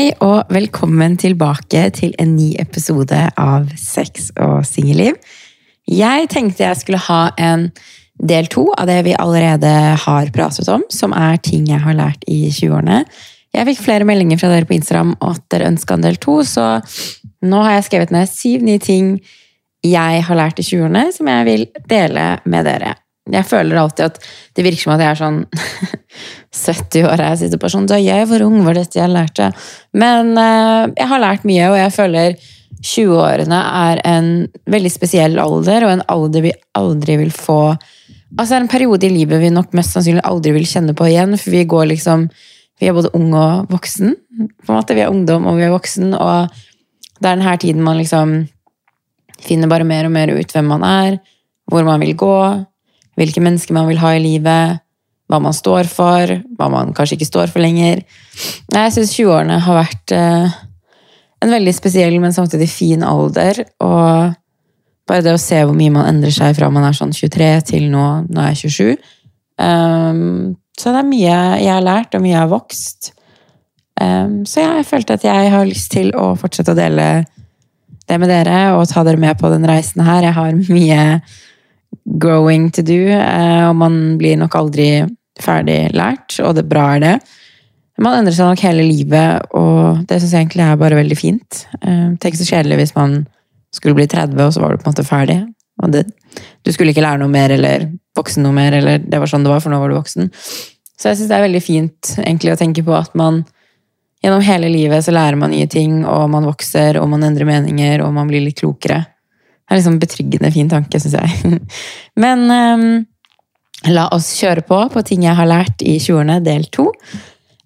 Hei og velkommen tilbake til en ny episode av Sex og singelliv. Jeg tenkte jeg skulle ha en del to av det vi allerede har pratet om, som er ting jeg har lært i 20-årene. Jeg fikk flere meldinger fra dere på Instagram og at dere ønska en del to, så nå har jeg skrevet ned syv-ni ting jeg har lært i 20-årene som jeg vil dele med dere. Jeg føler alltid at det virker som at jeg er sånn 70 år og jeg sitter på sånn Da jeg var ung, var dette jeg lærte. Men uh, jeg har lært mye, og jeg føler 20-årene er en veldig spesiell alder, og en alder vi aldri vil få Altså det er en periode i livet vi nok mest sannsynlig aldri vil kjenne på igjen, for vi går liksom Vi er både ung og voksen. på en måte. Vi er ungdom, og vi er voksen, og det er denne tiden man liksom finner bare mer og mer ut hvem man er, hvor man vil gå, hvilke mennesker man vil ha i livet, hva man står for, hva man kanskje ikke står for lenger. Jeg syns 20-årene har vært eh, en veldig spesiell, men samtidig fin alder. Og bare det å se hvor mye man endrer seg fra man er sånn 23 til nå, nå er jeg 27. Um, så det er mye jeg har lært, og mye jeg har vokst. Um, så jeg følte at jeg har lyst til å fortsette å dele det med dere, og ta dere med på den reisen her. Jeg har mye growing to do, uh, og man blir nok aldri ferdig lært, og det bra er det. Man endrer seg nok hele livet, og det syns jeg egentlig er bare veldig fint. Uh, tenk så kjedelig hvis man skulle bli 30, og så var du på en måte ferdig. Og det, du skulle ikke lære noe mer eller voksen noe mer, eller det var sånn det var, for nå var du voksen. Så jeg syns det er veldig fint egentlig å tenke på at man gjennom hele livet så lærer man nye ting, og man vokser, og man endrer meninger, og man blir litt klokere. Det er liksom en betryggende fin tanke, syns jeg. Men um, la oss kjøre på på ting jeg har lært i 20-årene, del to.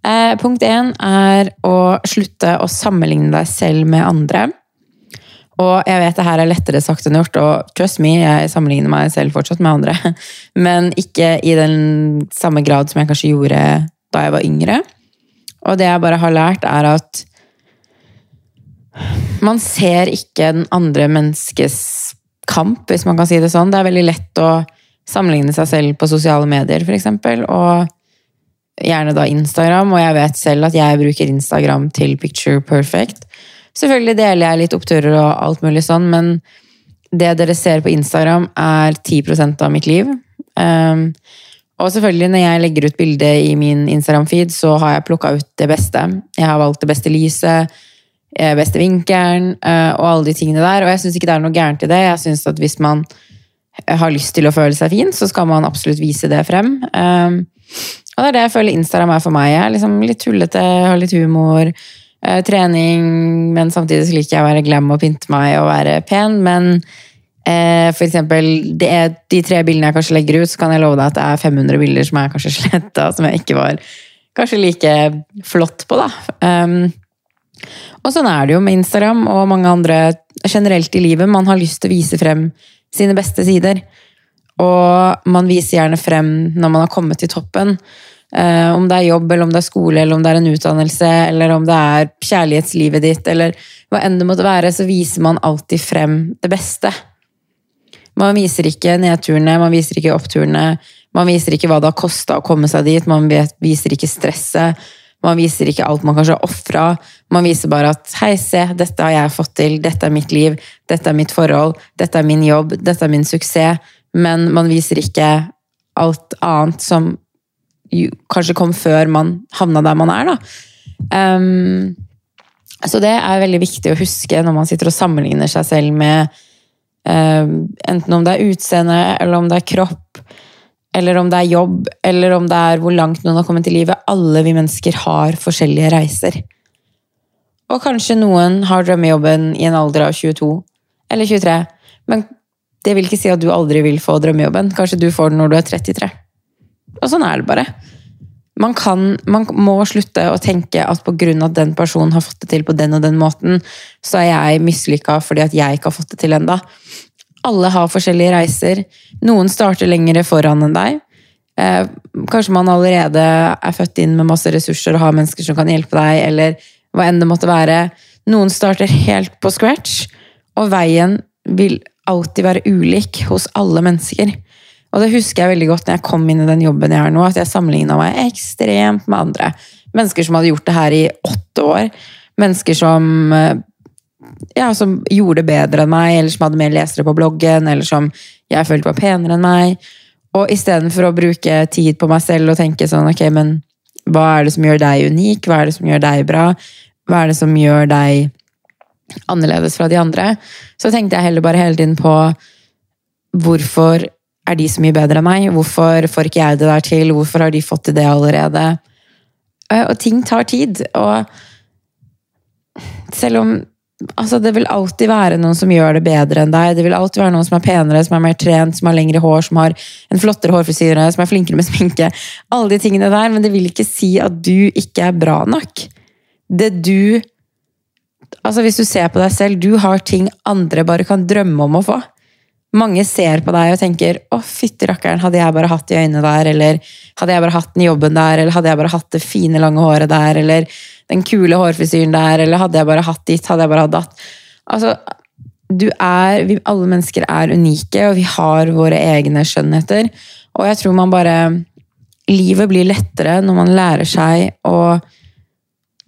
Eh, punkt én er å slutte å sammenligne deg selv med andre. Og jeg vet det her er lettere sagt enn gjort, og trust me, jeg sammenligner meg selv fortsatt med andre. Men ikke i den samme grad som jeg kanskje gjorde da jeg var yngre. Og det jeg bare har lært, er at man ser ikke den andre menneskes kamp, hvis man kan si det sånn. Det er veldig lett å sammenligne seg selv på sosiale medier, f.eks. Og gjerne da Instagram, og jeg vet selv at jeg bruker Instagram til picture perfect. Selvfølgelig deler jeg litt oppturer og alt mulig sånn, men det dere ser på Instagram, er 10% av mitt liv. Um, og selvfølgelig, når jeg legger ut bilde i min Instagram-feed, så har jeg plukka ut det beste. Jeg har valgt det beste lyset, beste vinkelen uh, og alle de tingene der. Og jeg syns ikke det er noe gærent i det. Jeg synes at hvis man har lyst til å føle seg fin, så skal man absolutt vise det frem. Um, og det er det jeg føler Instagram er for meg. Jeg er liksom litt tullete, har litt humor. Trening, men samtidig så liker jeg å være glam og pynte meg og være pen. Men for eksempel, de tre bildene jeg kanskje legger ut, så kan jeg love deg at det er 500 bilder som er kanskje sletta, som jeg ikke var kanskje like flott på, da. Um, og sånn er det jo med Instagram og mange andre generelt i livet. Man har lyst til å vise frem sine beste sider. Og man viser gjerne frem når man har kommet til toppen. Eh, om det er jobb, eller om det er skole, eller om det er en utdannelse, eller om det er kjærlighetslivet ditt, eller hva enn det måtte være, så viser man alltid frem det beste. Man viser ikke nedturene, man viser ikke oppturene, man viser ikke hva det har kosta å komme seg dit, man viser ikke stresset, man viser ikke alt man kanskje har ofra. Man viser bare at 'hei, se, dette har jeg fått til, dette er mitt liv, dette er mitt forhold, dette er min jobb, dette er min suksess', men man viser ikke alt annet som kanskje kom før man havna der man er, da. Um, så det er veldig viktig å huske når man sitter og sammenligner seg selv med um, Enten om det er utseende, eller om det er kropp, eller om det er jobb, eller om det er hvor langt noen har kommet i livet. Alle vi mennesker har forskjellige reiser. Og kanskje noen har drømmejobben i en alder av 22 eller 23, men det vil ikke si at du aldri vil få drømmejobben. Kanskje du får den når du er 33. Og sånn er det bare. Man, kan, man må slutte å tenke at pga. at den personen har fått det til på den og den måten, så er jeg mislykka fordi at jeg ikke har fått det til enda. Alle har forskjellige reiser. Noen starter lengre foran enn deg. Eh, kanskje man allerede er født inn med masse ressurser og har mennesker som kan hjelpe deg, eller hva enn det måtte være. Noen starter helt på scratch, og veien vil alltid være ulik hos alle mennesker. Og det husker jeg veldig godt når jeg kom inn i den jobben jeg har nå, at jeg sammenligna meg ekstremt med andre. Mennesker som hadde gjort det her i åtte år. Mennesker som eh, ja, som gjorde det bedre enn meg, eller som hadde mer lesere på bloggen, eller som jeg følte var penere enn meg. Og istedenfor å bruke tid på meg selv og tenke sånn, ok, men hva er det som gjør deg unik? Hva er det som gjør deg bra? Hva er det som gjør deg annerledes fra de andre? Så tenkte jeg heller bare hele tiden på hvorfor er de så mye bedre enn meg? Hvorfor får ikke jeg det der til? Hvorfor har de fått til det allerede? Eh, og ting tar tid. Og selv om altså Det vil alltid være noen som gjør det bedre enn deg. Det vil alltid være noen som er penere, som er mer trent, som har lengre hår, som har en flottere hårfrisyre, som er flinkere med sminke. Alle de tingene der, Men det vil ikke si at du ikke er bra nok. Det du Altså Hvis du ser på deg selv, du har ting andre bare kan drømme om å få. Mange ser på deg og tenker 'Å, fytti rakkeren, hadde jeg bare hatt de øynene der', eller 'Hadde jeg bare hatt den jobben der', eller 'Hadde jeg bare hatt det fine, lange håret der', eller 'Den kule hårfrisyren der', eller 'Hadde jeg bare hatt ditt', 'Hadde jeg bare hatt datt'. Altså, du er vi, Alle mennesker er unike, og vi har våre egne skjønnheter. Og jeg tror man bare Livet blir lettere når man lærer seg å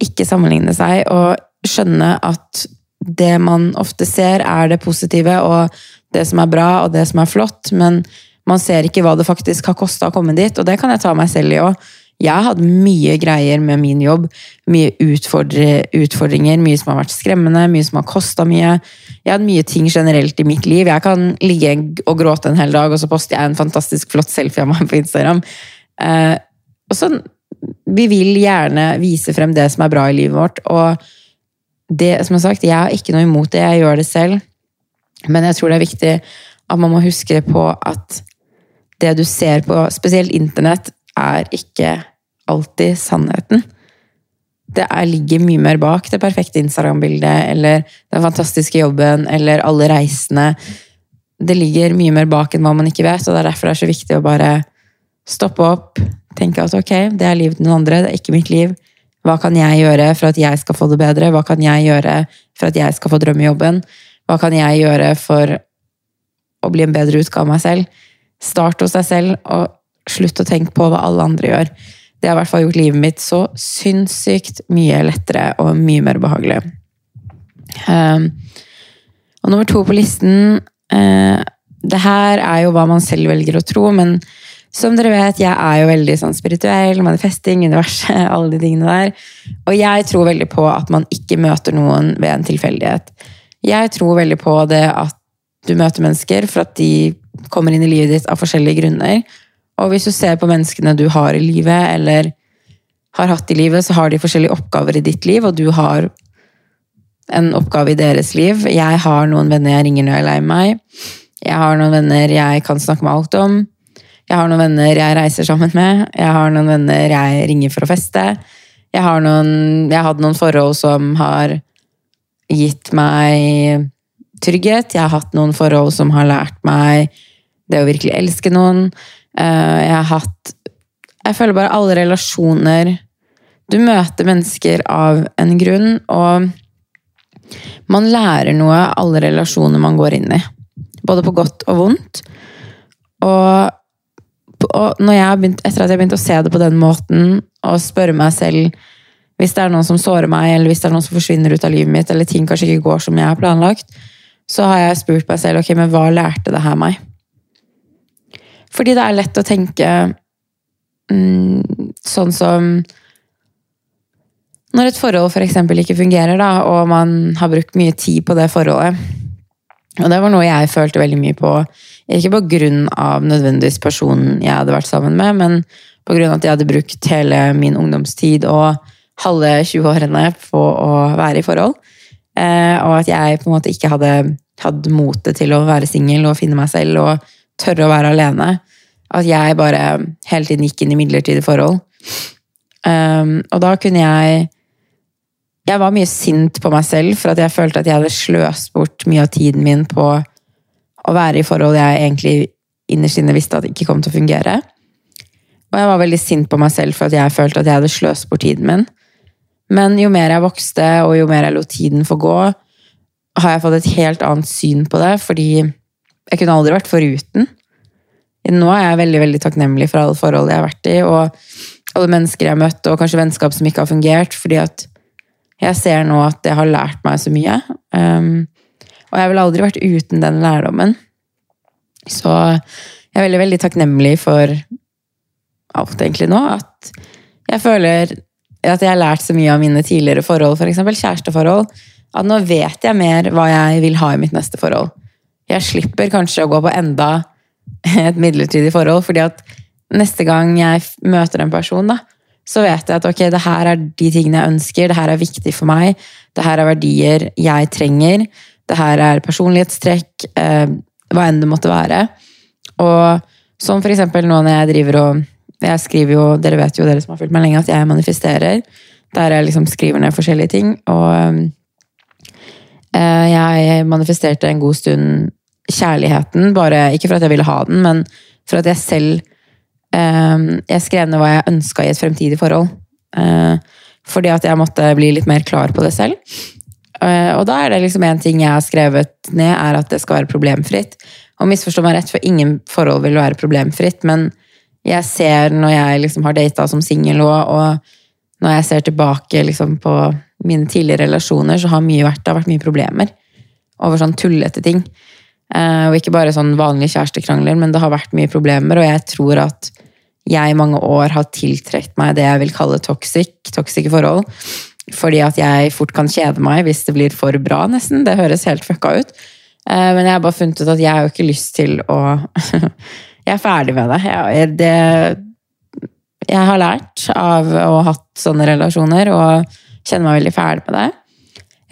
ikke sammenligne seg, og skjønne at det man ofte ser, er det positive, og det som er bra og det som er flott, men man ser ikke hva det faktisk har kosta å komme dit. Og det kan jeg ta meg selv i òg. Jeg har hatt mye greier med min jobb. Mye utfordringer, mye som har vært skremmende, mye som har kosta mye. Jeg har hatt mye ting generelt i mitt liv. Jeg kan ligge og gråte en hel dag, og så poster jeg en fantastisk flott selfie av meg på Instagram. Eh, og så, Vi vil gjerne vise frem det som er bra i livet vårt. Og det, som jeg har sagt, jeg har ikke noe imot det. Jeg gjør det selv. Men jeg tror det er viktig at man må huske på at det du ser på, spesielt internett, er ikke alltid sannheten. Det er, ligger mye mer bak det perfekte Instagram-bildet eller den fantastiske jobben eller alle reisene. Det ligger mye mer bak enn hva man ikke vet, og det er derfor det er så viktig å bare stoppe opp, tenke at ok, det er livet til noen andre, det er ikke mitt liv. Hva kan jeg gjøre for at jeg skal få det bedre? Hva kan jeg gjøre for at jeg skal få drømmejobben? Hva kan jeg gjøre for å bli en bedre utgave av meg selv? Start hos deg selv, og slutt å tenke på hva alle andre gjør. Det har i hvert fall gjort livet mitt så sinnssykt mye lettere og mye mer behagelig. Um, og nummer to på listen uh, Det her er jo hva man selv velger å tro, men som dere vet, jeg er jo veldig sånn spirituell, manifesting, universet, alle de tingene der. Og jeg tror veldig på at man ikke møter noen ved en tilfeldighet. Jeg tror veldig på det at du møter mennesker for at de kommer inn i livet ditt av forskjellige grunner. Og hvis du ser på menneskene du har i livet, eller har hatt i livet, så har de forskjellige oppgaver i ditt liv, og du har en oppgave i deres liv. Jeg har noen venner jeg ringer når jeg er lei meg. Jeg har noen venner jeg kan snakke med alt om. Jeg har noen venner jeg reiser sammen med. Jeg har noen venner jeg ringer for å feste. Jeg har, noen, jeg hadde noen forhold som har gitt meg trygghet. Jeg har hatt noen forhold som har lært meg det å virkelig elske noen. Eh, jeg har hatt Jeg føler bare alle relasjoner Du møter mennesker av en grunn, og man lærer noe av alle relasjoner man går inn i. Både på godt og vondt. Og, og begynt, etter at jeg begynte å se det på den måten, og spørre meg selv hvis det er noen som sårer meg, eller hvis det er noen som forsvinner ut av livet mitt, eller ting kanskje ikke går som jeg har planlagt, så har jeg spurt meg selv ok, men hva lærte det her meg? Fordi det er lett å tenke mm, sånn som Når et forhold f.eks. For ikke fungerer, da, og man har brukt mye tid på det forholdet Og det var noe jeg følte veldig mye på. Ikke på grunn av nødvendigvis personen jeg hadde vært sammen med, men på grunn av at jeg hadde brukt hele min ungdomstid og halve 20-årene på å være i forhold. Eh, og at jeg på en måte ikke hadde hatt motet til å være singel og finne meg selv og tørre å være alene. At jeg bare hele tiden gikk inn i midlertidige forhold. Um, og da kunne jeg Jeg var mye sint på meg selv for at jeg følte at jeg hadde sløst bort mye av tiden min på å være i forhold jeg egentlig innerst inne visste at ikke kom til å fungere. Og jeg var veldig sint på meg selv for at jeg følte at jeg hadde sløst bort tiden min. Men jo mer jeg vokste, og jo mer jeg lot tiden få gå, har jeg fått et helt annet syn på det, fordi jeg kunne aldri vært foruten. Nå er jeg veldig veldig takknemlig for alle forhold jeg har vært i, og alle mennesker jeg har møtt, og kanskje vennskap som ikke har fungert, fordi at jeg ser nå at det har lært meg så mye. Um, og jeg ville aldri vært uten den lærdommen. Så jeg er veldig, veldig takknemlig for alt egentlig nå. At jeg føler at jeg har lært så mye av mine tidligere forhold, f.eks. For kjæresteforhold, at nå vet jeg mer hva jeg vil ha i mitt neste forhold. Jeg slipper kanskje å gå på enda et midlertidig forhold, fordi at neste gang jeg møter en person, da, så vet jeg at ok, det her er de tingene jeg ønsker, det her er viktig for meg, det her er verdier jeg trenger, det her er personlighetstrekk, eh, hva enn det måtte være. Og som for eksempel nå når jeg driver og Jeg skriver jo, dere vet jo, dere som har fulgt meg lenge, at jeg manifesterer. Der jeg liksom skriver ned forskjellige ting. Og eh, jeg manifesterte en god stund kjærligheten, bare ikke for at jeg ville ha den, men for at jeg selv Ehm, jeg skrev ned hva jeg ønska i et fremtidig forhold. Eh, fordi at jeg måtte bli litt mer klar på det selv. Eh, og da er det liksom en ting jeg har skrevet ned, er at det skal være problemfritt. Og misforstå meg rett, for ingen forhold vil være problemfritt, men jeg ser når jeg liksom har data som singel òg, og når jeg ser tilbake liksom på mine tidligere relasjoner, så har mye vært, det har vært mye problemer over sånn tullete ting. Eh, og ikke bare sånn vanlige kjærestekrangler, men det har vært mye problemer, og jeg tror at jeg i mange år har tiltrukket meg det jeg vil kalle toxic, toxic forhold. Fordi at jeg fort kan kjede meg hvis det blir for bra, nesten. Det høres helt fucka ut. Eh, men jeg har bare funnet ut at jeg har ikke lyst til å Jeg er ferdig med det. Jeg, det, jeg har lært av å ha hatt sånne relasjoner og kjenner meg veldig ferdig med det.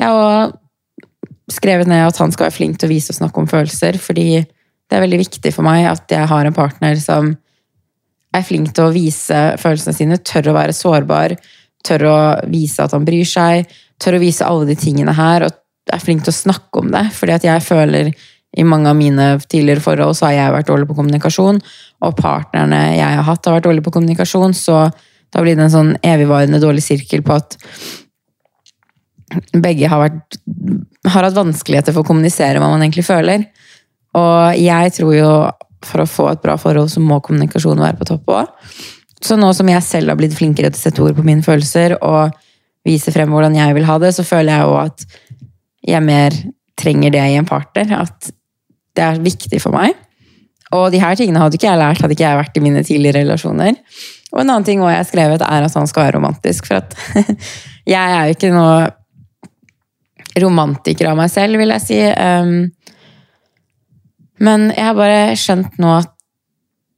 Jeg har skrevet ned at han skal være flink til å vise og snakke om følelser, fordi det er veldig viktig for meg at jeg har en partner som er flink til å vise følelsene sine, tør å være sårbar, tør å vise at han bryr seg, tør å vise alle de tingene her, og er flink til å snakke om det. Fordi at jeg føler i mange av mine tidligere forhold så har jeg vært dårlig på kommunikasjon, og partnerne jeg har hatt, har vært dårlig på kommunikasjon, så da blir det en sånn evigvarende dårlig sirkel på at begge har, vært, har hatt vanskeligheter for å kommunisere hva man egentlig føler. Og jeg tror jo for å få et bra forhold, så må kommunikasjonen være på topp òg. Så nå som jeg selv har blitt flinkere til å sette ord på mine følelser og vise frem hvordan jeg vil ha det, så føler jeg jo at jeg mer trenger det i en partner. At det er viktig for meg. Og de her tingene hadde ikke jeg lært hadde ikke jeg vært i mine tidligere relasjoner. Og en annen ting jeg har skrevet, er at han skal være romantisk. For at jeg er jo ikke noe romantiker av meg selv, vil jeg si. Um, men jeg har bare skjønt nå at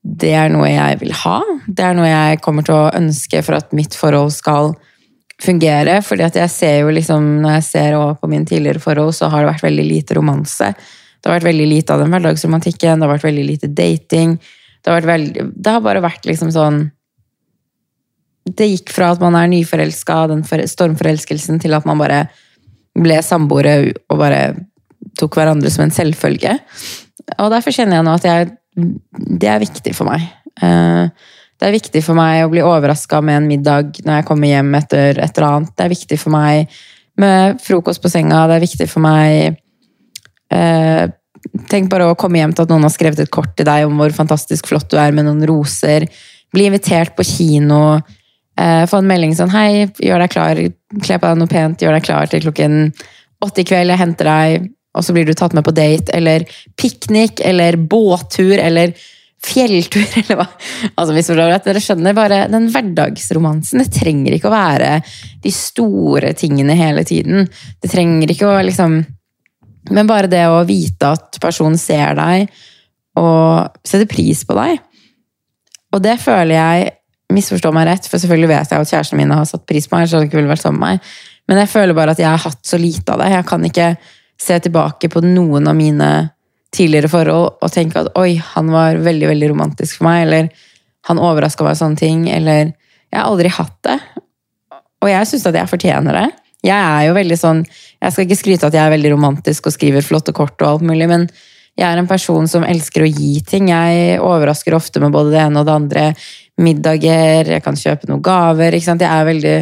det er noe jeg vil ha. Det er noe jeg kommer til å ønske for at mitt forhold skal fungere. fordi at jeg ser jo liksom, Når jeg ser på mine tidligere forhold, så har det vært veldig lite romanse. Det har vært veldig lite av den hverdagsromantikken, det har vært veldig lite dating. Det har, veldig, det har bare vært liksom sånn Det gikk fra at man er nyforelska, den stormforelskelsen, til at man bare ble samboere og bare tok hverandre som en selvfølge. Og derfor kjenner jeg nå at jeg, det er viktig for meg. Eh, det er viktig for meg å bli overraska med en middag når jeg kommer hjem etter et eller annet. Det er viktig for meg med frokost på senga. Det er viktig for meg eh, Tenk bare å komme hjem til at noen har skrevet et kort til deg om hvor fantastisk flott du er med noen roser. Bli invitert på kino. Eh, få en melding sånn 'Hei, gjør deg klar. Kle på deg noe pent. Gjør deg klar til klokken åtte i kveld. Jeg henter deg og så blir du tatt med på date, eller piknik, eller båttur, eller fjelltur, eller hva. Altså, hvis dere skjønner bare den hverdagsromansen. Det trenger ikke å være de store tingene hele tiden. Det trenger ikke å liksom Men bare det å vite at personen ser deg og setter pris på deg. Og det føler jeg Misforstå meg rett, for selvfølgelig vet jeg at kjærestene mine har satt pris på meg. så hadde ikke vært sammen med meg. Men jeg føler bare at jeg har hatt så lite av det. Jeg kan ikke se tilbake på noen av mine tidligere forhold og tenke at oi, han var veldig veldig romantisk for meg, eller han overraska meg sånne ting, eller Jeg har aldri hatt det. Og jeg syns at jeg fortjener det. Jeg er jo veldig sånn Jeg skal ikke skryte at jeg er veldig romantisk og skriver flotte kort og alt mulig, men jeg er en person som elsker å gi ting. Jeg overrasker ofte med både det ene og det andre. Middager, jeg kan kjøpe noen gaver. ikke sant? Jeg er veldig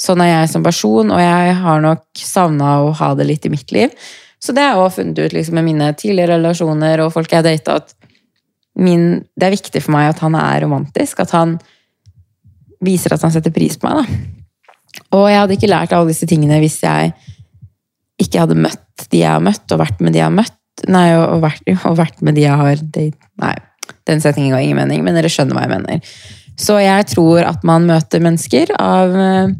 Sånn er jeg som person, og jeg har nok savna å ha det litt i mitt liv. Så det har jeg også funnet ut liksom, med mine tidligere relasjoner og folk jeg har data, at min, det er viktig for meg at han er romantisk. At han viser at han setter pris på meg, da. Og jeg hadde ikke lært alle disse tingene hvis jeg ikke hadde møtt de jeg har møtt, og vært med de jeg har møtt. Nei, og vært, og vært med de jeg har date. Nei, den setningen ga ingen mening, men dere skjønner hva jeg mener. Så jeg tror at man møter mennesker av uh,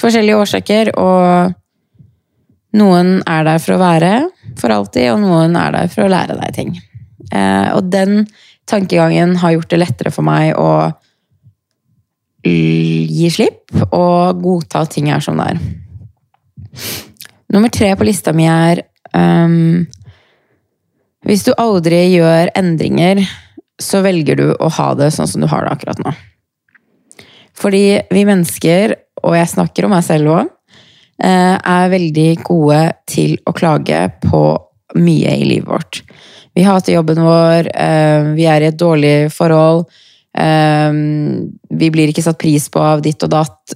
forskjellige årsaker, og noen er der for å være for alltid, og noen er der for å lære deg ting. Uh, og den tankegangen har gjort det lettere for meg å gi slipp og godta at ting er som det er. Nummer tre på lista mi er um, Hvis du aldri gjør endringer, så velger du å ha det sånn som du har det akkurat nå. Fordi vi mennesker, og jeg snakker om meg selv òg, eh, er veldig gode til å klage på mye i livet vårt. Vi hater jobben vår, eh, vi er i et dårlig forhold, eh, vi blir ikke satt pris på av ditt og datt.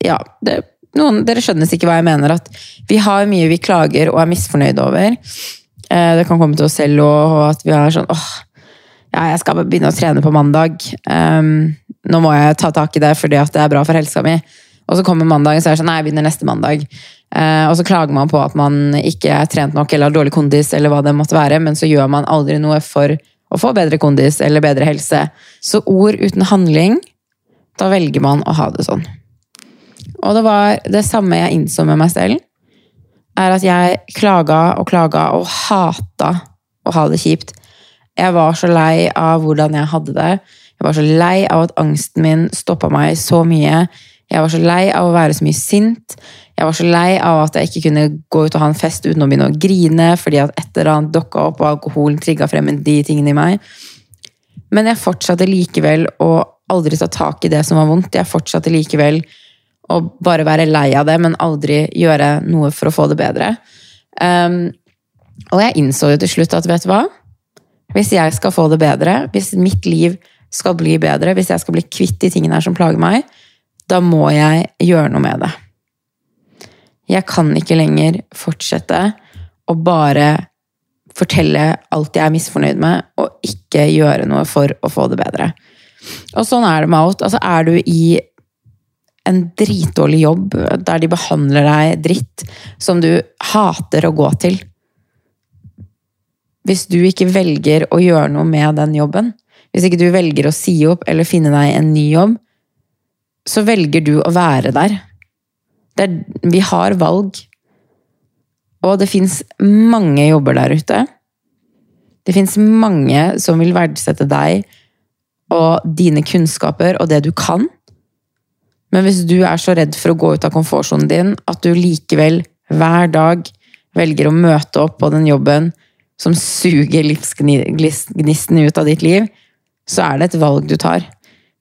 Ja, det, noen, dere skjønner ikke hva jeg mener. At vi har mye vi klager og er misfornøyd over. Det kan komme til oss selv òg, og at vi er sånn åh, ja, jeg skal begynne å trene på mandag. Um, nå må jeg ta tak i det fordi det er bra for helsa mi. Og så kommer mandagen, så er det sånn nei, jeg begynner neste mandag. Uh, og så klager man på at man ikke er trent nok eller har dårlig kondis, eller hva det måtte være, men så gjør man aldri noe for å få bedre kondis eller bedre helse. Så ord uten handling, da velger man å ha det sånn. Og det var det samme jeg innså med meg selv, er at jeg klaga og klaga og hata å ha det kjipt. Jeg var så lei av hvordan jeg hadde det. Jeg var så lei av at angsten min stoppa meg så mye. Jeg var så lei av å være så mye sint. Jeg var så lei av at jeg ikke kunne gå ut og ha en fest uten å begynne å grine fordi at et eller annet dukka opp og alkoholen trigga frem de tingene i meg. Men jeg fortsatte likevel å aldri ta tak i det som var vondt. Jeg fortsatte likevel å bare være lei av det, men aldri gjøre noe for å få det bedre. Um, og jeg innså jo til slutt at vet du hva? Hvis jeg skal få det bedre, hvis mitt liv skal bli bedre, hvis jeg skal bli kvitt de tingene her som plager meg, da må jeg gjøre noe med det. Jeg kan ikke lenger fortsette å bare fortelle alt jeg er misfornøyd med, og ikke gjøre noe for å få det bedre. Og sånn er det med alt. Altså, er du i en dritdårlig jobb der de behandler deg dritt, som du hater å gå til Hvis du ikke velger å gjøre noe med den jobben, hvis ikke du velger å si opp eller finne deg en ny jobb, så velger du å være der. Er, vi har valg. Og det fins mange jobber der ute. Det fins mange som vil verdsette deg og dine kunnskaper og det du kan. Men hvis du er så redd for å gå ut av komfortsonen din at du likevel hver dag velger å møte opp på den jobben som suger livsgnisten ut av ditt liv, så er det et valg du tar.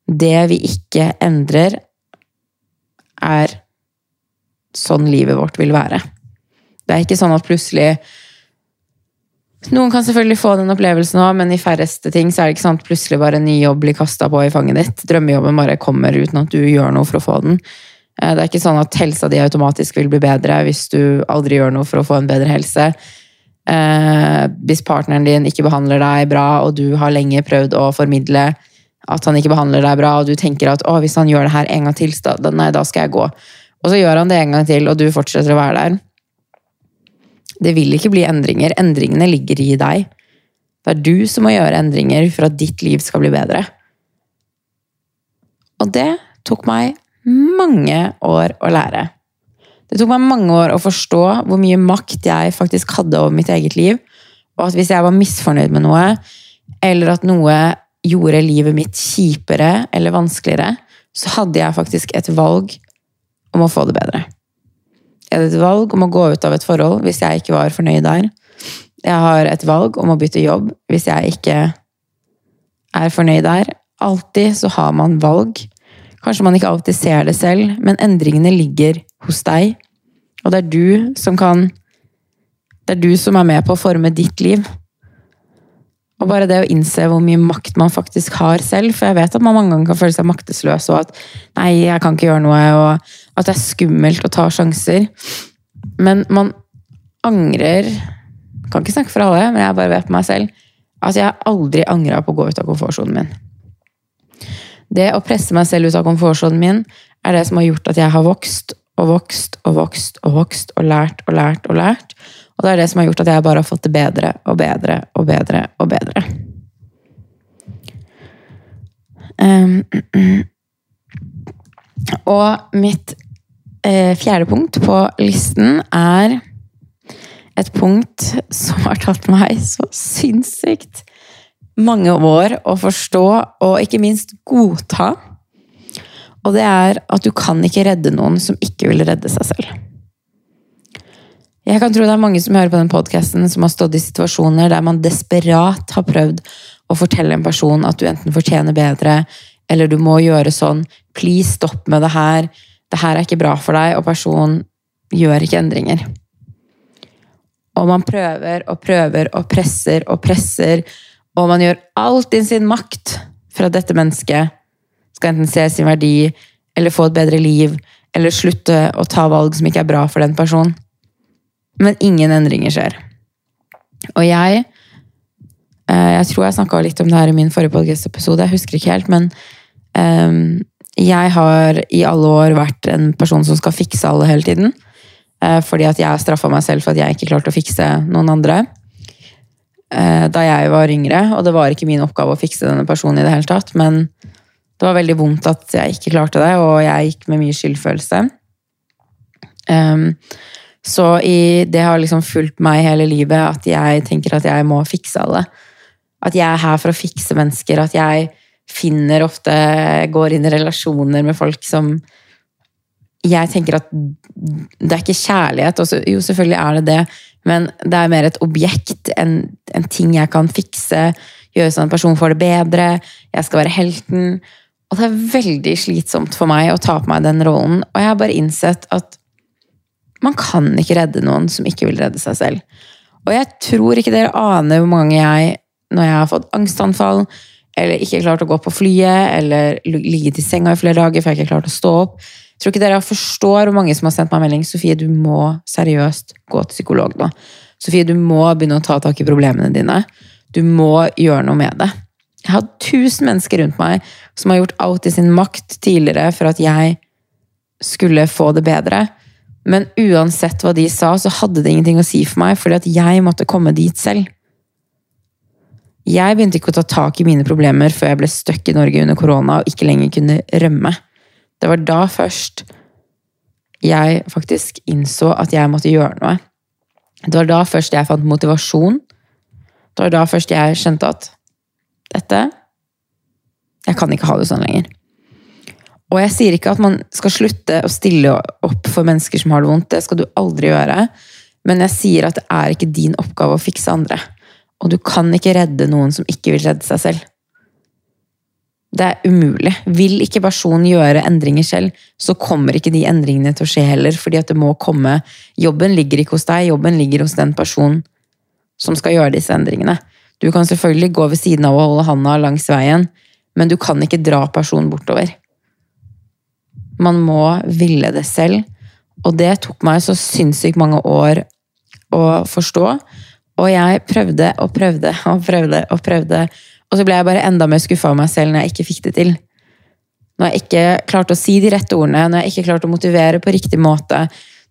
Det vi ikke endrer, er sånn livet vårt vil være. Det er ikke sånn at plutselig Noen kan selvfølgelig få den opplevelsen òg, men i færreste ting så er det ikke sånn at plutselig bare en ny jobb blir kasta på i fanget ditt. Drømmejobben bare kommer uten at du gjør noe for å få den. Eh, det er ikke sånn at helsa di automatisk vil bli bedre hvis du aldri gjør noe for å få en bedre helse. Eh, hvis partneren din ikke behandler deg bra, og du har lenge prøvd å formidle at han ikke behandler deg bra, og du tenker at hvis han gjør det her en gang til, nei, da skal jeg gå. Og så gjør han det en gang til, og du fortsetter å være der. Det vil ikke bli endringer. Endringene ligger i deg. Det er du som må gjøre endringer for at ditt liv skal bli bedre. Og det tok meg mange år å lære. Det tok meg mange år å forstå hvor mye makt jeg faktisk hadde over mitt eget liv, og at hvis jeg var misfornøyd med noe, eller at noe gjorde livet mitt kjipere eller vanskeligere, så hadde jeg faktisk et valg om å få det bedre. Jeg hadde et valg om å gå ut av et forhold hvis jeg ikke var fornøyd der. Jeg har et valg om å bytte jobb hvis jeg ikke er fornøyd der. Alltid så har man valg. Kanskje man ikke alltid ser det selv, men endringene ligger hos deg. Og det er du som kan Det er du som er med på å forme ditt liv. Og bare det å innse hvor mye makt man faktisk har selv. For jeg vet at man mange ganger kan føle seg maktesløs, og at 'nei, jeg kan ikke gjøre noe', og at det er skummelt å ta sjanser. Men man angrer Kan ikke snakke for alle, men jeg bare vet på meg selv at jeg aldri angra på å gå ut av komfortsonen min. Det å presse meg selv ut av komfortsonen min er det som har gjort at jeg har vokst og vokst og vokst og vokst og lært og lært og lært. Og det er det som har gjort at jeg bare har fått det bedre og bedre og bedre og bedre. Um, og mitt eh, fjerde punkt på listen er et punkt som har tatt meg så sinnssykt mange år å forstå og ikke minst godta. Og det er at du kan ikke redde noen som ikke vil redde seg selv. Jeg kan tro det er mange som hører på den podkasten som har stått i situasjoner der man desperat har prøvd å fortelle en person at du enten fortjener bedre, eller du må gjøre sånn. Please, stopp med det her. Det her er ikke bra for deg, og personen gjør ikke endringer. Og man prøver og prøver og presser og presser, og man gjør alt i sin makt for at dette mennesket skal enten se sin verdi, eller få et bedre liv, eller slutte å ta valg som ikke er bra for den personen. Men ingen endringer skjer. Og jeg eh, Jeg tror jeg snakka litt om det her i min forrige podcast-episode, jeg husker ikke helt, men um, jeg har i alle år vært en person som skal fikse alle hele tiden. Uh, fordi at jeg straffa meg selv for at jeg ikke klarte å fikse noen andre. Uh, da jeg var yngre, og det var ikke min oppgave å fikse denne personen i det hele tatt, men det var veldig vondt at jeg ikke klarte det, og jeg gikk med mye skyldfølelse. Så i, det har liksom fulgt meg hele livet at jeg tenker at jeg må fikse alle. At jeg er her for å fikse mennesker. At jeg finner ofte Går inn i relasjoner med folk som Jeg tenker at det er ikke kjærlighet. Også, jo, selvfølgelig er det det, men det er mer et objekt, en, en ting jeg kan fikse. Gjøre sånn at en person får det bedre. Jeg skal være helten. Og det er veldig slitsomt for meg å ta på meg den rollen. Og jeg har bare innsett at man kan ikke redde noen som ikke vil redde seg selv. Og jeg tror ikke dere aner hvor mange jeg, når jeg har fått angstanfall, eller ikke klart å gå på flyet, eller ligget i senga i flere dager for jeg ikke har klart å stå opp Jeg tror ikke dere forstår hvor mange som har sendt meg melding Sofie, du må seriøst gå til psykolog nå. Sofie, du må begynne å ta tak i problemene dine. Du må gjøre noe med det. Jeg har tusen mennesker rundt meg som har gjort alt i sin makt tidligere for at jeg skulle få det bedre. Men uansett hva de sa, så hadde det ingenting å si for meg, fordi at jeg måtte komme dit selv. Jeg begynte ikke å ta tak i mine problemer før jeg ble stuck i Norge under korona og ikke lenger kunne rømme. Det var da først jeg faktisk innså at jeg måtte gjøre noe. Det var da først jeg fant motivasjon. Det var da først jeg skjønte at dette Jeg kan ikke ha det sånn lenger. Og jeg sier ikke at man skal slutte å stille opp for mennesker som har det vondt. Det skal du aldri gjøre. Men jeg sier at det er ikke din oppgave å fikse andre. Og du kan ikke redde noen som ikke vil redde seg selv. Det er umulig. Vil ikke personen gjøre endringer selv, så kommer ikke de endringene til å skje heller, fordi at det må komme Jobben ligger ikke hos deg, jobben ligger hos den personen som skal gjøre disse endringene. Du kan selvfølgelig gå ved siden av og holde handa langs veien, men du kan ikke dra personen bortover. Man må ville det selv, og det tok meg så sinnssykt mange år å forstå. Og jeg prøvde og prøvde og prøvde og prøvde, og så ble jeg bare enda mer skuffa av meg selv når jeg ikke fikk det til. Når jeg ikke klarte å si de rette ordene, når jeg ikke klarte å motivere på riktig måte,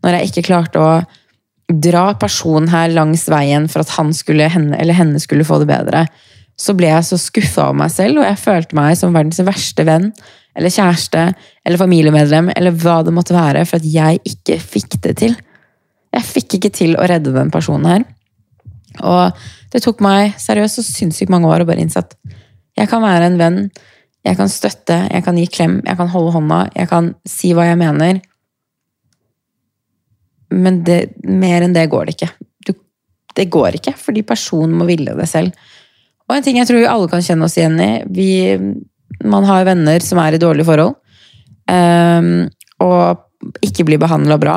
når jeg ikke klarte å dra personen her langs veien for at han skulle, henne, eller henne skulle få det bedre, så ble jeg så skuffa av meg selv, og jeg følte meg som verdens verste venn eller kjæreste eller familiemedlem eller hva det måtte være, for at jeg ikke fikk det til. Jeg fikk ikke til å redde den personen her. Og det tok meg seriøst så sinnssykt mange år å bare innse at jeg kan være en venn, jeg kan støtte, jeg kan gi klem, jeg kan holde hånda, jeg kan si hva jeg mener, men det, mer enn det går det ikke. Du, det går ikke, fordi personen må ville det selv. Og en ting jeg tror vi alle kan kjenne oss igjen i vi, Man har venner som er i dårlige forhold, um, og ikke blir behandla bra,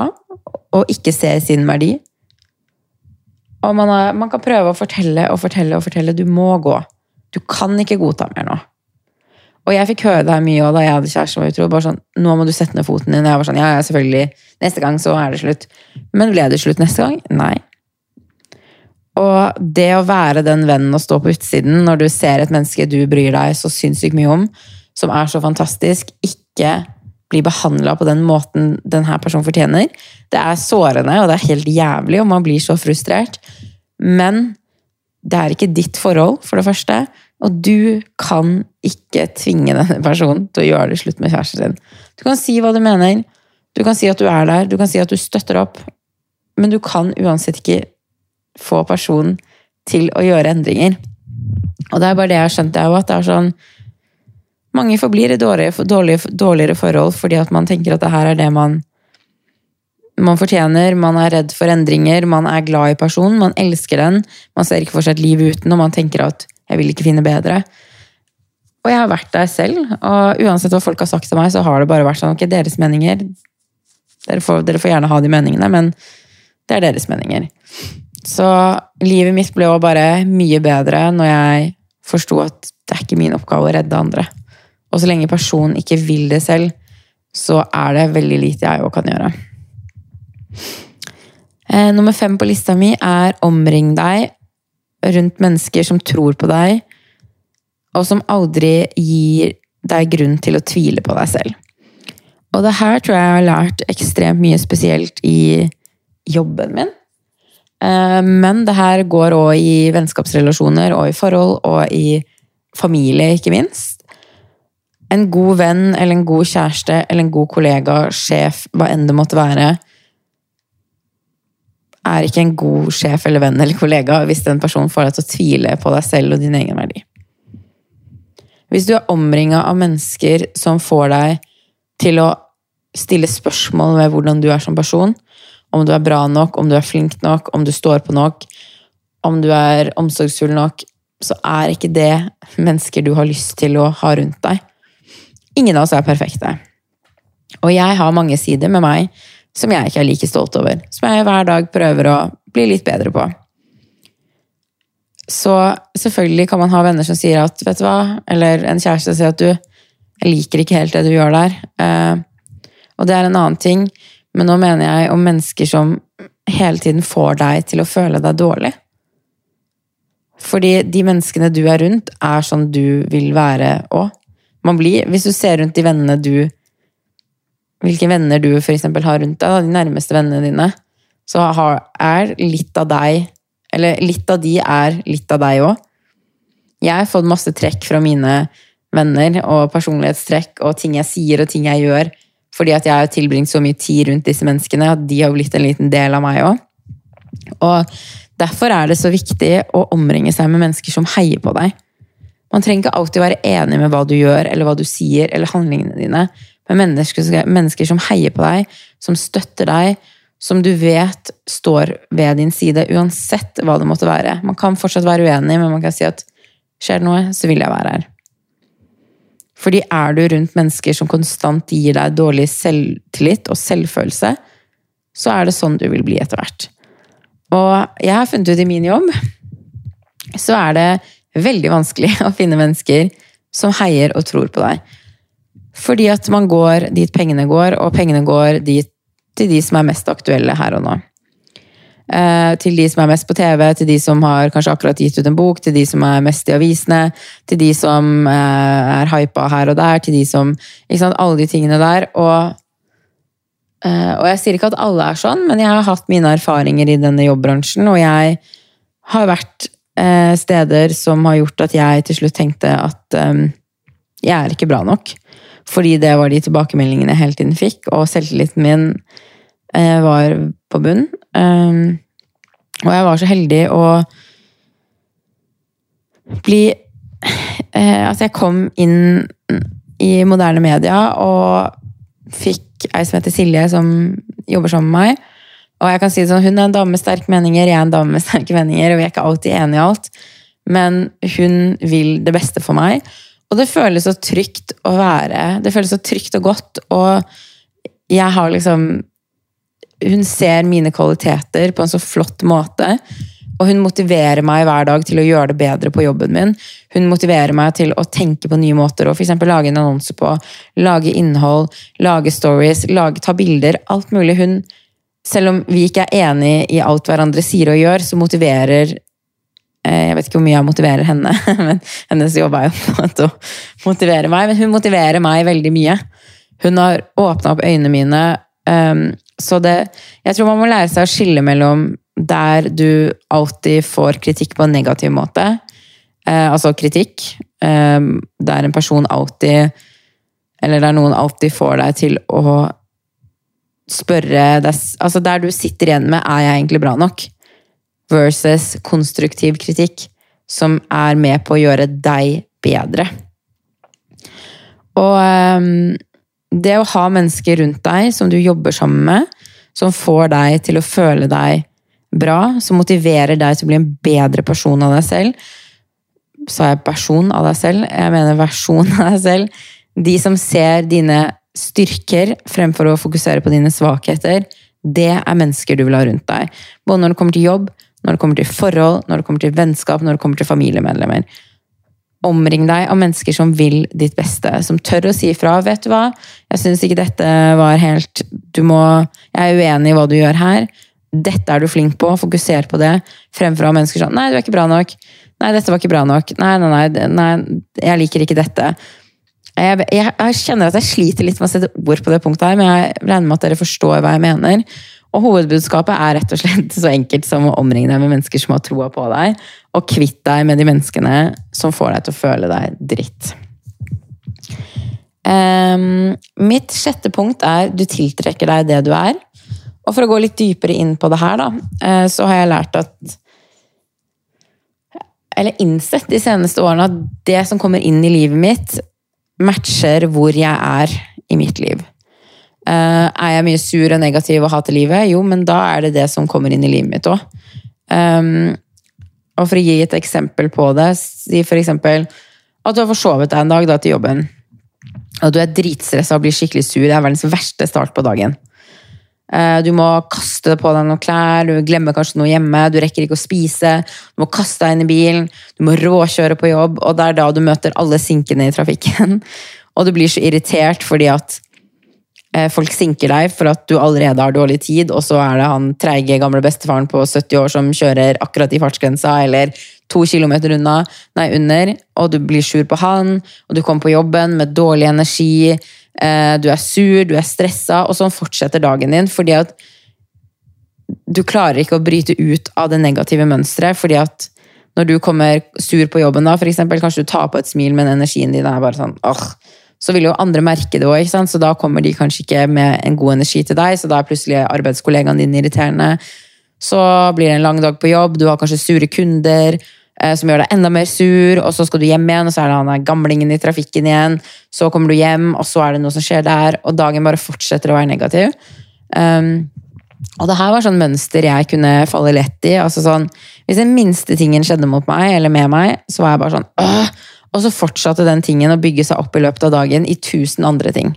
og ikke ser sin verdi. Og man, har, man, kan prøve å fortelle og fortelle og fortelle. Du må gå. Du kan ikke godta mer nå. Og jeg fikk høre det her mye da jeg hadde kjæreste som var utro. bare sånn, nå må du sette ned foten din. Jeg var sånn, ja, ja, selvfølgelig. Neste gang så er det slutt. Men ble det slutt neste gang? Nei. Og det å være den vennen og stå på utsiden når du ser et menneske du bryr deg så sinnssykt mye om, som er så fantastisk, ikke blir behandla på den måten denne personen fortjener. Det er sårende, og det er helt jævlig, og man blir så frustrert. Men det er ikke ditt forhold, for det første. Og du kan ikke tvinge denne personen til å gjøre det slutt med kjæresten sin. Du kan si hva du mener, du kan si at du er der, du kan si at du støtter opp, men du kan uansett ikke få personen til å gjøre endringer. Og det er bare det jeg har skjønt, det er at det er sånn Mange forblir i dårligere, dårligere, dårligere forhold fordi at man tenker at det her er det man man fortjener, man er redd for endringer, man er glad i personen, man elsker den, man ser ikke for seg et liv uten, og man tenker at 'jeg vil ikke finne bedre'. Og jeg har vært der selv, og uansett hva folk har sagt til meg, så har det bare vært sånn ok, deres meninger Dere får, dere får gjerne ha de meningene, men det er deres meninger. Så livet mitt ble også bare mye bedre når jeg forsto at det er ikke min oppgave å redde andre. Og så lenge personen ikke vil det selv, så er det veldig lite jeg òg kan gjøre. Eh, nummer fem på lista mi er omring deg rundt mennesker som tror på deg, og som aldri gir deg grunn til å tvile på deg selv. Og det her tror jeg jeg har lært ekstremt mye spesielt i jobben min. Eh, men det her går òg i vennskapsrelasjoner og i forhold og i familie, ikke minst. En god venn eller en god kjæreste eller en god kollega, sjef, hva enn det måtte være, er ikke en god sjef eller venn eller kollega hvis den personen får deg til å tvile på deg selv og din egen verdi. Hvis du er omringa av mennesker som får deg til å stille spørsmål ved hvordan du er som person, om du er bra nok, om du er flink nok, om du står på nok, om du er omsorgsfull nok, så er ikke det mennesker du har lyst til å ha rundt deg. Ingen av oss er perfekte. Og jeg har mange sider med meg som jeg ikke er like stolt over. Som jeg hver dag prøver å bli litt bedre på. Så selvfølgelig kan man ha venner som sier at vet du hva, eller en kjæreste sier at du jeg liker ikke helt det du gjør der. Eh, og det er en annen ting. Men nå mener jeg om mennesker som hele tiden får deg til å føle deg dårlig. Fordi de menneskene du er rundt, er sånn du vil være òg. Hvis du ser rundt de vennene du Hvilke venner du f.eks. har rundt deg, de nærmeste vennene dine, så er litt av deg Eller litt av de er litt av deg òg. Jeg har fått masse trekk fra mine venner, og personlighetstrekk og ting jeg sier og ting jeg gjør, fordi at jeg har tilbringt så mye tid rundt disse menneskene at de har blitt en liten del av meg òg. Og derfor er det så viktig å omringe seg med mennesker som heier på deg. Man trenger ikke alltid være enig med hva du gjør, eller hva du sier, eller handlingene dine, men mennesker, mennesker som heier på deg, som støtter deg, som du vet står ved din side, uansett hva det måtte være. Man kan fortsatt være uenig, men man kan si at skjer det noe, så vil jeg være her. Fordi er du rundt mennesker som konstant gir deg dårlig selvtillit og selvfølelse, så er det sånn du vil bli etter hvert. Og jeg har funnet ut i min jobb, så er det veldig vanskelig å finne mennesker som heier og tror på deg. Fordi at man går dit pengene går, og pengene går dit til de som er mest aktuelle her og nå. Eh, til de som er mest på TV, til de som har kanskje akkurat gitt ut en bok, til de som er mest i avisene, til de som eh, er hypa her og der, til de som ikke sant, Alle de tingene der. Og, eh, og jeg sier ikke at alle er sånn, men jeg har hatt mine erfaringer i denne jobbbransjen, og jeg har vært steder som har gjort at jeg til slutt tenkte at jeg er ikke bra nok. Fordi det var de tilbakemeldingene jeg hele tiden fikk, og selvtilliten min var på bunn. Og jeg var så heldig å bli Altså, jeg kom inn i moderne media og fikk ei som heter Silje, som jobber sammen med meg. Og jeg kan si det sånn, Hun er en dame med sterke meninger, jeg er en dame med sterke meninger, og vi er ikke alltid enige i alt. Men hun vil det beste for meg. Og det føles så trygt å være. Det føles så trygt og godt. Og jeg har liksom hun ser mine kvaliteter på en så flott måte. Og hun motiverer meg hver dag til å gjøre det bedre på jobben min. Hun motiverer meg til å tenke på nye måter og f.eks. lage en annonse på. Lage innhold, lage stories, lage, ta bilder. Alt mulig. Hun, selv om vi ikke er enige i alt hverandre sier og gjør, så motiverer eh, Jeg vet ikke hvor mye jeg motiverer henne, men hennes jobb er jo på en måte å motivere meg. Men hun motiverer meg veldig mye. Hun har åpna opp øynene mine. Um, så det Jeg tror man må lære seg å skille mellom der du alltid får kritikk på en negativ måte, uh, altså kritikk, um, der en person alltid Eller der noen alltid får deg til å spørre deg Altså der du sitter igjen med 'er jeg egentlig bra nok?' versus konstruktiv kritikk, som er med på å gjøre deg bedre. Og um, det å ha mennesker rundt deg som du jobber sammen med, som får deg til å føle deg bra, som motiverer deg til å bli en bedre person av deg selv Sa jeg person av deg selv? Jeg mener versjon av deg selv. De som ser dine styrker fremfor å fokusere på dine svakheter, det er mennesker du vil ha rundt deg. Både når det kommer til jobb, når det kommer til forhold, når det kommer til vennskap, når det kommer til familiemedlemmer. Omring deg av mennesker som vil ditt beste, som tør å si ifra. 'Vet du hva, jeg syns ikke dette var helt du må, Jeg er uenig i hva du gjør her. Dette er du flink på. Fokuser på det. Fremfor å ha mennesker sånn 'Nei, du er ikke bra nok'. 'Nei, dette var ikke bra nok'. Nei, nei, nei, nei jeg liker ikke dette'. Jeg, jeg, jeg, kjenner at jeg sliter litt med å sette ord på det punktet her, men jeg regner med at dere forstår hva jeg mener. Og hovedbudskapet er rett og slett så enkelt som å omringe deg med mennesker som har troa på deg, og kvitt deg med de menneskene som får deg til å føle deg dritt. Um, mitt sjette punkt er du tiltrekker deg det du er. Og for å gå litt dypere inn på det her, da, uh, så har jeg lært at Eller innsett de seneste årene at det som kommer inn i livet mitt, matcher hvor jeg er i mitt liv. Uh, er jeg mye sur og negativ og hater livet? Jo, men da er det det som kommer inn i livet mitt òg. Um, og for å gi et eksempel på det, si for eksempel at du har forsovet deg en dag da, til jobben. Og du er dritstressa og blir skikkelig sur. Det er verdens verste start på dagen. Uh, du må kaste på deg noen klær, du glemmer kanskje noe hjemme, du rekker ikke å spise. Du må kaste deg inn i bilen, du må råkjøre på jobb, og det er da du møter alle sinkene i trafikken. Og du blir så irritert fordi at Eh, folk sinker deg for at du allerede har dårlig tid, og så er det han treige gamle bestefaren på 70 år som kjører akkurat i fartsgrensa, eller to kilometer unna, nei, under, og du blir sur på han, og du kommer på jobben med dårlig energi, eh, du er sur, du er stressa, og sånn fortsetter dagen din, fordi at du klarer ikke å bryte ut av det negative mønsteret, fordi at når du kommer sur på jobben, da, for eksempel, kanskje du tar på et smil, men energien din er bare sånn åh, så vil jo andre merke det òg, så da kommer de kanskje ikke med en god energi til deg, så da er plutselig arbeidskollegaen din irriterende. Så blir det en lang dag på jobb, du har kanskje sure kunder eh, som gjør deg enda mer sur, og så skal du hjem igjen, og så er det han gamlingen i trafikken igjen. Så kommer du hjem, og så er det noe som skjer der, og dagen bare fortsetter å være negativ. Um, og det her var sånn mønster jeg kunne falle lett i. altså sånn, Hvis den minste tingen skjedde mot meg, eller med meg, så var jeg bare sånn Åh! Og så fortsatte den tingen å bygge seg opp i løpet av dagen i tusen andre ting.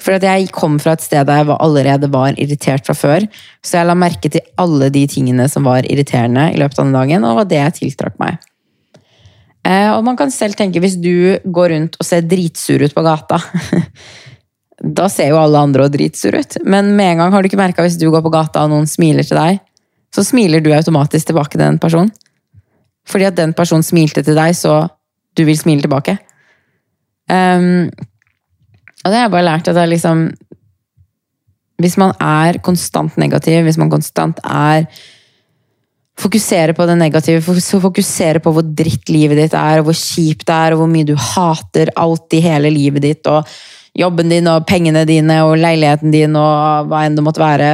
For jeg kom fra et sted der jeg allerede var irritert fra før, så jeg la merke til alle de tingene som var irriterende i løpet av den dagen, og det var det jeg tiltrakk meg. Eh, og man kan selv tenke, hvis du går rundt og ser dritsur ut på gata Da ser jo alle andre og dritsur ut, men med en gang har du ikke merka hvis du går på gata og noen smiler til deg, så smiler du automatisk tilbake til den personen. Fordi at den personen smilte til deg, så du vil smile tilbake. Um, og det har jeg bare lært at det er liksom Hvis man er konstant negativ, hvis man konstant er Fokuserer på det negative, fokuserer på hvor dritt livet ditt er, og hvor kjipt det er, og hvor mye du hater alt i hele livet ditt, og jobben din, og pengene dine, og leiligheten din, og hva enn det måtte være,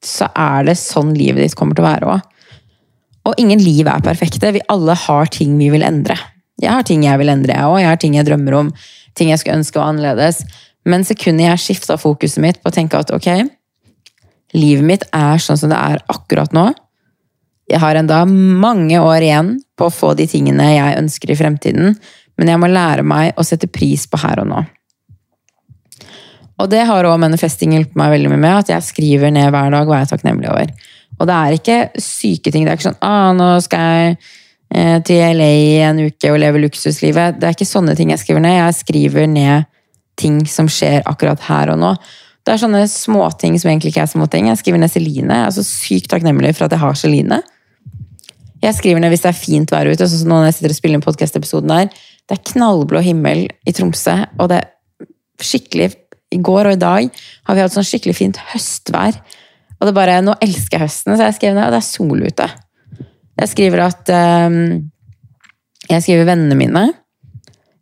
så er det sånn livet ditt kommer til å være òg. Og ingen liv er perfekte. Vi alle har ting vi vil endre. Jeg har ting jeg vil endre, jeg òg. Jeg har ting jeg drømmer om, ting jeg skulle ønske var annerledes. Men sekundet jeg skifta fokuset mitt på å tenke at ok, livet mitt er sånn som det er akkurat nå. Jeg har enda mange år igjen på å få de tingene jeg ønsker i fremtiden, men jeg må lære meg å sette pris på her og nå. Og det har òg manifesting hjulpet meg veldig mye med, at jeg skriver ned hver dag hva jeg er takknemlig over. Og det er ikke syke ting. Det er ikke sånn ah, nå skal jeg til LA en uke og leve luksuslivet. Det er ikke sånne ting jeg skriver ned. Jeg skriver ned ting som skjer akkurat her og nå. Det er sånne småting som egentlig ikke er småting. Jeg skriver ned Celine. Jeg er så sykt takknemlig for at jeg har Celine. Jeg skriver ned hvis det er fint vær ute, sånn som nå når jeg sitter og spiller en podkast-episoden her. Det er knallblå himmel i Tromsø, og det er skikkelig I går og i dag har vi hatt sånn skikkelig fint høstvær. Og det bare Nå elsker jeg høsten, så jeg skrev ned, og det er sol ute. Jeg skriver at um, Jeg skriver vennene mine.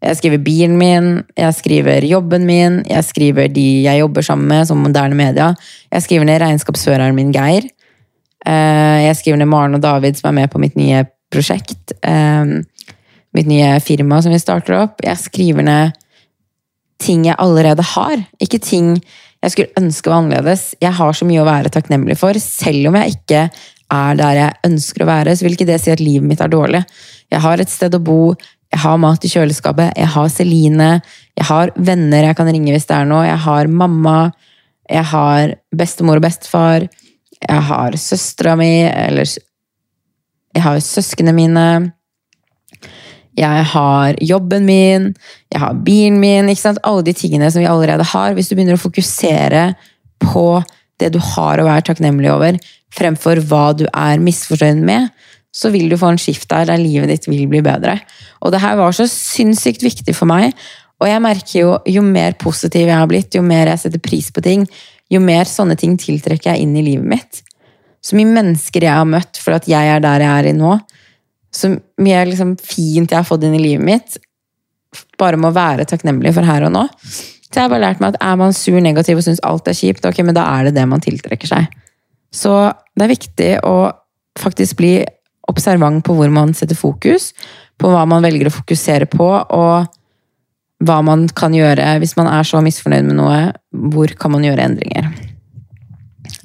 Jeg skriver bilen min, jeg skriver jobben min, jeg skriver de jeg jobber sammen med, som moderne media. Jeg skriver ned regnskapsføreren min, Geir. Eh, jeg skriver ned Maren og David, som er med på mitt nye prosjekt. Eh, mitt nye firma som vi starter opp. Jeg skriver ned ting jeg allerede har, ikke ting jeg skulle ønske var annerledes. Jeg har så mye å være takknemlig for, selv om jeg ikke er der jeg ønsker å være, så vil ikke det si at livet mitt er dårlig. Jeg har et sted å bo, jeg har mat i kjøleskapet, jeg har Celine, jeg har venner jeg kan ringe hvis det er noe, jeg har mamma, jeg har bestemor og bestefar, jeg har søstera mi, eller jeg har søsknene mine. Jeg har jobben min, jeg har bilen min ikke sant? Alle de tingene som vi allerede har. Hvis du begynner å fokusere på det du har å være takknemlig over, fremfor hva du er misforstått med, så vil du få en skift der der livet ditt vil bli bedre. Og det her var så sinnssykt viktig for meg. Og jeg merker jo jo mer positiv jeg har blitt, jo mer jeg setter pris på ting, jo mer sånne ting tiltrekker jeg inn i livet mitt. Så mye mennesker jeg har møtt for at jeg er der jeg er i nå. Så mye liksom fint jeg har fått inn i livet mitt, bare med å være takknemlig for her og nå. Så jeg har bare lært meg at er man sur, negativ og syns alt er kjipt, ok, men da er det det man tiltrekker seg. Så det er viktig å faktisk bli observant på hvor man setter fokus, på hva man velger å fokusere på, og hva man kan gjøre hvis man er så misfornøyd med noe. Hvor kan man gjøre endringer?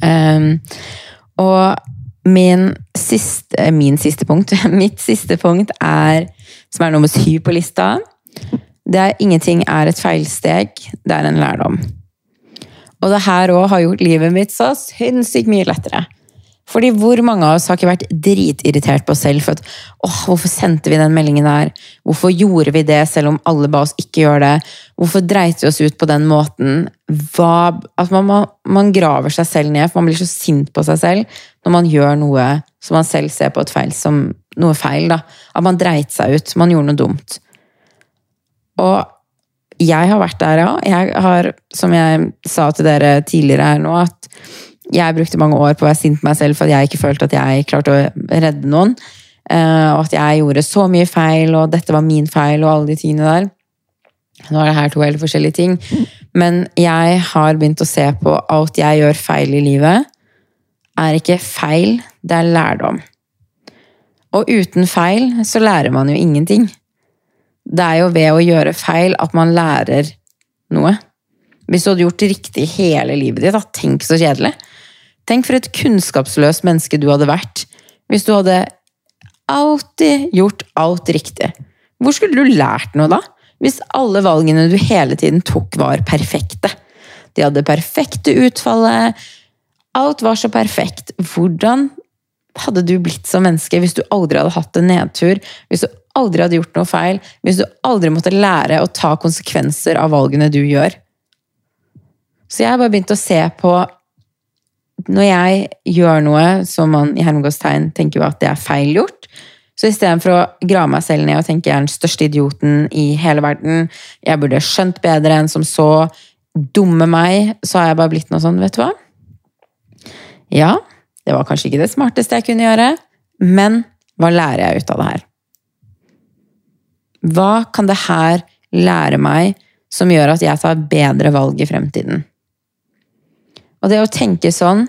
Um, og min siste, min siste punkt Mitt siste punkt er, som er nummer syv på lista, er ingenting er et feilsteg, det er en lærdom. Og det her òg har gjort livet mitt så sinnssykt mye lettere. Fordi hvor mange av oss har ikke vært dritirritert på oss selv for at åh, hvorfor sendte vi den meldingen der? Hvorfor gjorde vi det selv om alle ba oss ikke gjøre det? Hvorfor dreit vi oss ut på den måten? Hva, at man, man, man, graver seg selv ned, for man blir så sint på seg selv når man gjør noe som man selv ser på et feil som noe feil. da. At man dreit seg ut, man gjorde noe dumt. Og jeg har vært der, ja. Jeg har, som jeg sa til dere tidligere her nå, at jeg brukte mange år på å være sint på meg selv for at jeg ikke følte at jeg klarte å redde noen. Eh, og at jeg gjorde så mye feil, og dette var min feil, og alle de tingene der. Nå er det her to helt forskjellige ting. Men jeg har begynt å se på alt jeg gjør feil i livet, er ikke feil, det er lærdom. Og uten feil så lærer man jo ingenting. Det er jo ved å gjøre feil at man lærer noe. Hvis du hadde gjort det riktig hele livet ditt, da, tenk så kjedelig. Tenk for et kunnskapsløst menneske du hadde vært hvis du hadde alltid gjort alt riktig. Hvor skulle du lært noe da? Hvis alle valgene du hele tiden tok, var perfekte. De hadde perfekte utfallet. Alt var så perfekt. Hvordan hadde du blitt som menneske hvis du aldri hadde hatt en nedtur? Hvis du aldri hadde gjort noe feil? Hvis du aldri måtte lære å ta konsekvenser av valgene du gjør? Så jeg har bare begynt å se på når jeg gjør noe som man i hermegåstegn tenker at det er feil gjort, så istedenfor å grave meg selv ned og tenke jeg er den største idioten i hele verden, jeg burde skjønt bedre enn som så, dumme meg, så har jeg bare blitt noe sånn, vet du hva? Ja, det var kanskje ikke det smarteste jeg kunne gjøre, men hva lærer jeg ut av det her? Hva kan det her lære meg som gjør at jeg tar bedre valg i fremtiden? Og det å tenke sånn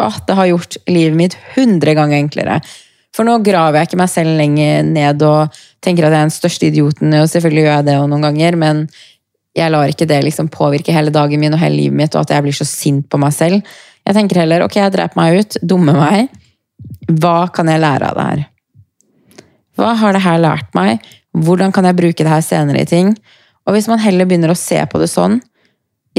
at det har gjort livet mitt hundre ganger enklere. For nå graver jeg ikke meg selv lenger ned og tenker at jeg er den største idioten, og selvfølgelig gjør jeg det noen ganger, men jeg lar ikke det liksom påvirke hele dagen min og hele livet mitt, og at jeg blir så sint på meg selv. Jeg tenker heller ok, jeg dreper meg ut, dumme meg. Hva kan jeg lære av det her? Hva har det her lært meg? Hvordan kan jeg bruke det her senere i ting? Og hvis man heller begynner å se på det sånn,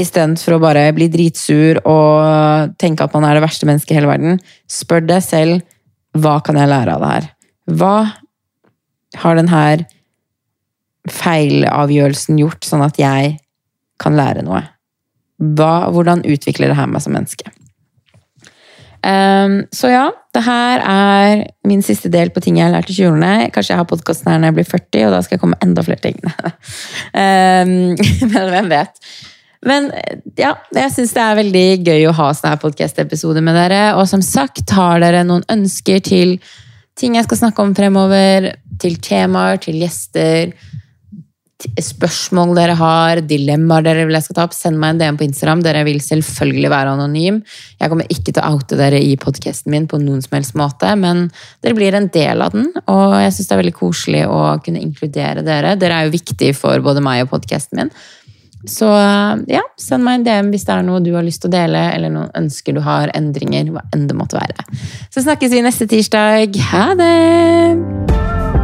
Istedenfor å bare bli dritsur og tenke at man er det verste mennesket i hele verden. Spør deg selv hva kan jeg lære av det her? Hva har denne feilavgjørelsen gjort, sånn at jeg kan lære noe? Hva, hvordan utvikler det her meg som menneske? Um, så ja, det her er min siste del på ting jeg har lært i 20-årene. Kanskje jeg har podkasten her når jeg blir 40, og da skal jeg komme enda flere ting. um, men hvem vet. Men ja, jeg syns det er veldig gøy å ha sånne podkast-episoder med dere. Og som sagt, har dere noen ønsker til ting jeg skal snakke om fremover, til temaer, til gjester, spørsmål dere har, dilemmaer dere vil jeg skal ta opp, send meg en DM på Instagram. Dere vil selvfølgelig være anonym. Jeg kommer ikke til å oute dere i podkasten min på noen som helst måte, men dere blir en del av den, og jeg syns det er veldig koselig å kunne inkludere dere. Dere er jo viktige for både meg og podkasten min. Så ja, send meg en DM hvis det er noe du har lyst til å dele, eller noen ønsker du har, endringer, hva enn det måtte være. Så snakkes vi neste tirsdag. Ha det!